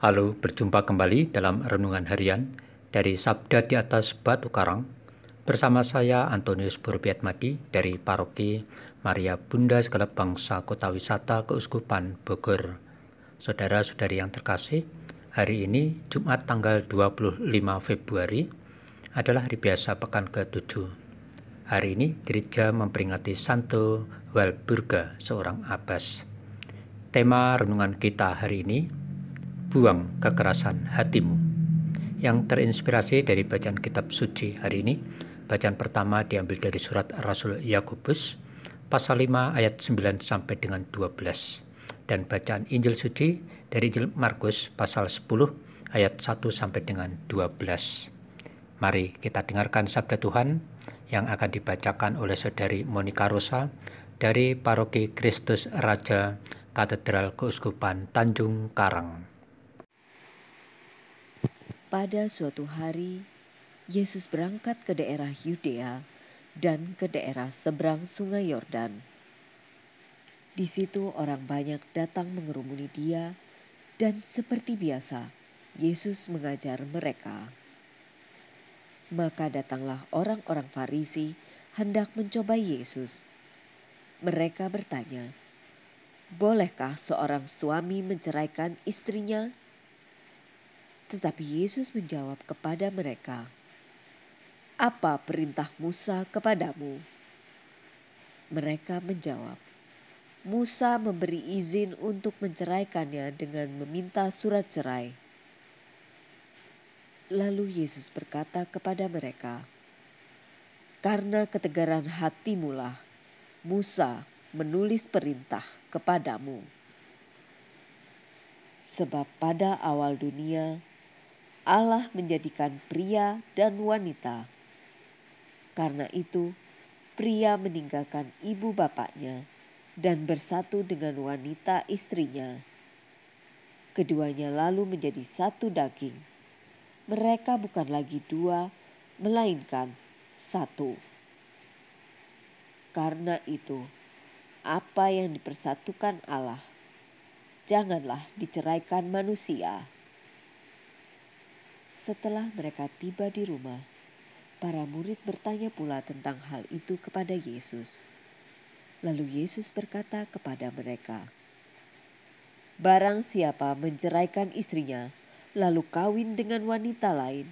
Halo, berjumpa kembali dalam renungan harian dari Sabda di atas Batu Karang bersama saya Antonius Burbiatmadi dari Paroki Maria Bunda Segala Bangsa Kota Wisata Keuskupan Bogor. Saudara-saudari yang terkasih, hari ini Jumat tanggal 25 Februari adalah hari biasa pekan ke-7. Hari ini gereja memperingati Santo Walburga, seorang abbas. Tema renungan kita hari ini buang kekerasan hatimu yang terinspirasi dari bacaan kitab suci hari ini. Bacaan pertama diambil dari surat Rasul Yakobus pasal 5 ayat 9 sampai dengan 12 dan bacaan Injil suci dari Injil Markus pasal 10 ayat 1 sampai dengan 12. Mari kita dengarkan sabda Tuhan yang akan dibacakan oleh saudari Monika Rosa dari Paroki Kristus Raja Katedral Keuskupan Tanjung Karang. Pada suatu hari, Yesus berangkat ke daerah Yudea dan ke daerah seberang Sungai Yordan. Di situ orang banyak datang mengerumuni dia, dan seperti biasa, Yesus mengajar mereka. Maka datanglah orang-orang Farisi hendak mencoba Yesus. Mereka bertanya, "Bolehkah seorang suami menceraikan istrinya?" Tetapi Yesus menjawab kepada mereka, "Apa perintah Musa kepadamu?" Mereka menjawab, "Musa memberi izin untuk menceraikannya dengan meminta surat cerai." Lalu Yesus berkata kepada mereka, "Karena ketegaran hatimulah Musa menulis perintah kepadamu." Sebab pada awal dunia Allah menjadikan pria dan wanita. Karena itu, pria meninggalkan ibu bapaknya dan bersatu dengan wanita istrinya. Keduanya lalu menjadi satu daging. Mereka bukan lagi dua, melainkan satu. Karena itu, apa yang dipersatukan Allah, janganlah diceraikan manusia. Setelah mereka tiba di rumah, para murid bertanya pula tentang hal itu kepada Yesus. Lalu Yesus berkata kepada mereka, "Barang siapa menceraikan istrinya, lalu kawin dengan wanita lain,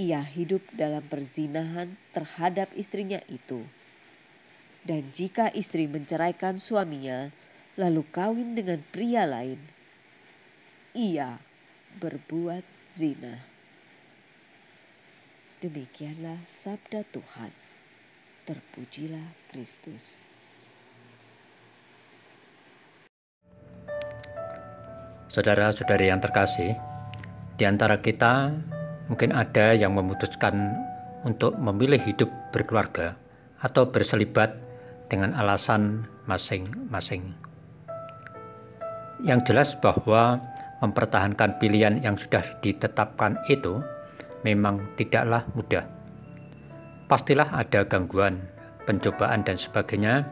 ia hidup dalam perzinahan terhadap istrinya itu. Dan jika istri menceraikan suaminya, lalu kawin dengan pria lain, ia berbuat zina. Demikianlah sabda Tuhan. Terpujilah Kristus. Saudara-saudari yang terkasih, di antara kita mungkin ada yang memutuskan untuk memilih hidup berkeluarga atau berselibat dengan alasan masing-masing. Yang jelas bahwa mempertahankan pilihan yang sudah ditetapkan itu memang tidaklah mudah. Pastilah ada gangguan, pencobaan, dan sebagainya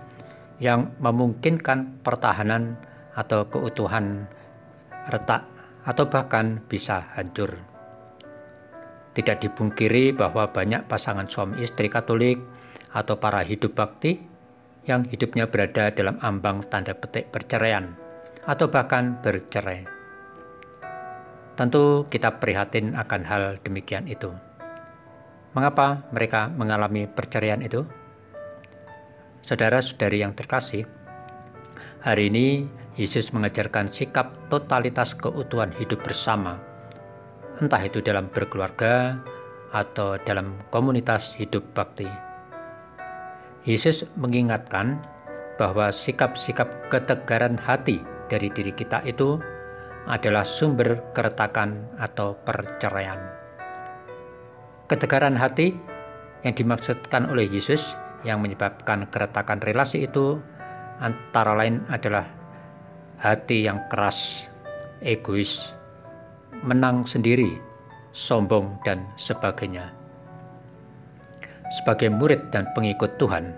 yang memungkinkan pertahanan atau keutuhan retak atau bahkan bisa hancur. Tidak dipungkiri bahwa banyak pasangan suami istri Katolik atau para hidup bakti yang hidupnya berada dalam ambang tanda petik perceraian atau bahkan bercerai. Tentu kita prihatin akan hal demikian itu. Mengapa mereka mengalami perceraian itu? Saudara-saudari yang terkasih, hari ini Yesus mengajarkan sikap totalitas keutuhan hidup bersama, entah itu dalam berkeluarga atau dalam komunitas hidup bakti. Yesus mengingatkan bahwa sikap-sikap ketegaran hati dari diri kita itu adalah sumber keretakan atau perceraian. Ketegaran hati yang dimaksudkan oleh Yesus yang menyebabkan keretakan relasi itu antara lain adalah hati yang keras, egois, menang sendiri, sombong, dan sebagainya. Sebagai murid dan pengikut Tuhan,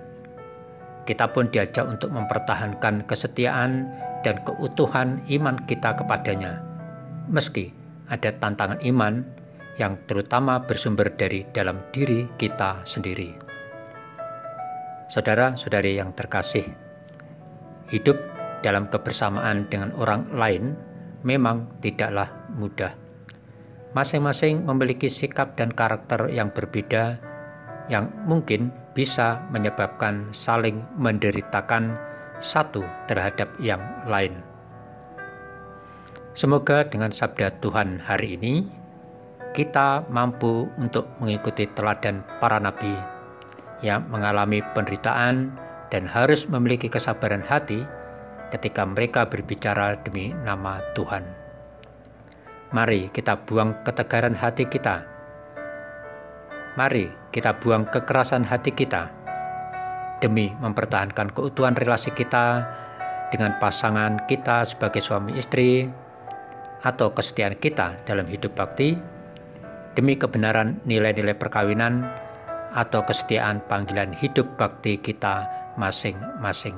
kita pun diajak untuk mempertahankan kesetiaan dan keutuhan iman kita kepadanya meski ada tantangan iman yang terutama bersumber dari dalam diri kita sendiri. Saudara-saudari yang terkasih, hidup dalam kebersamaan dengan orang lain memang tidaklah mudah. Masing-masing memiliki sikap dan karakter yang berbeda, yang mungkin bisa menyebabkan saling menderitakan satu terhadap yang lain. Semoga dengan sabda Tuhan hari ini, kita mampu untuk mengikuti teladan para nabi yang mengalami penderitaan dan harus memiliki kesabaran hati ketika mereka berbicara demi nama Tuhan. Mari kita buang ketegaran hati kita. Mari kita buang kekerasan hati kita demi mempertahankan keutuhan relasi kita dengan pasangan kita sebagai suami istri, atau kesetiaan kita dalam hidup bakti demi kebenaran nilai-nilai perkawinan atau kesetiaan panggilan hidup bakti kita masing-masing.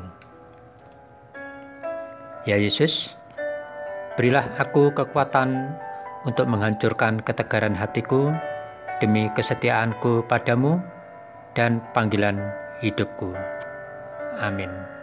Ya Yesus, berilah aku kekuatan untuk menghancurkan ketegaran hatiku demi kesetiaanku padamu dan panggilan hidupku. Amin.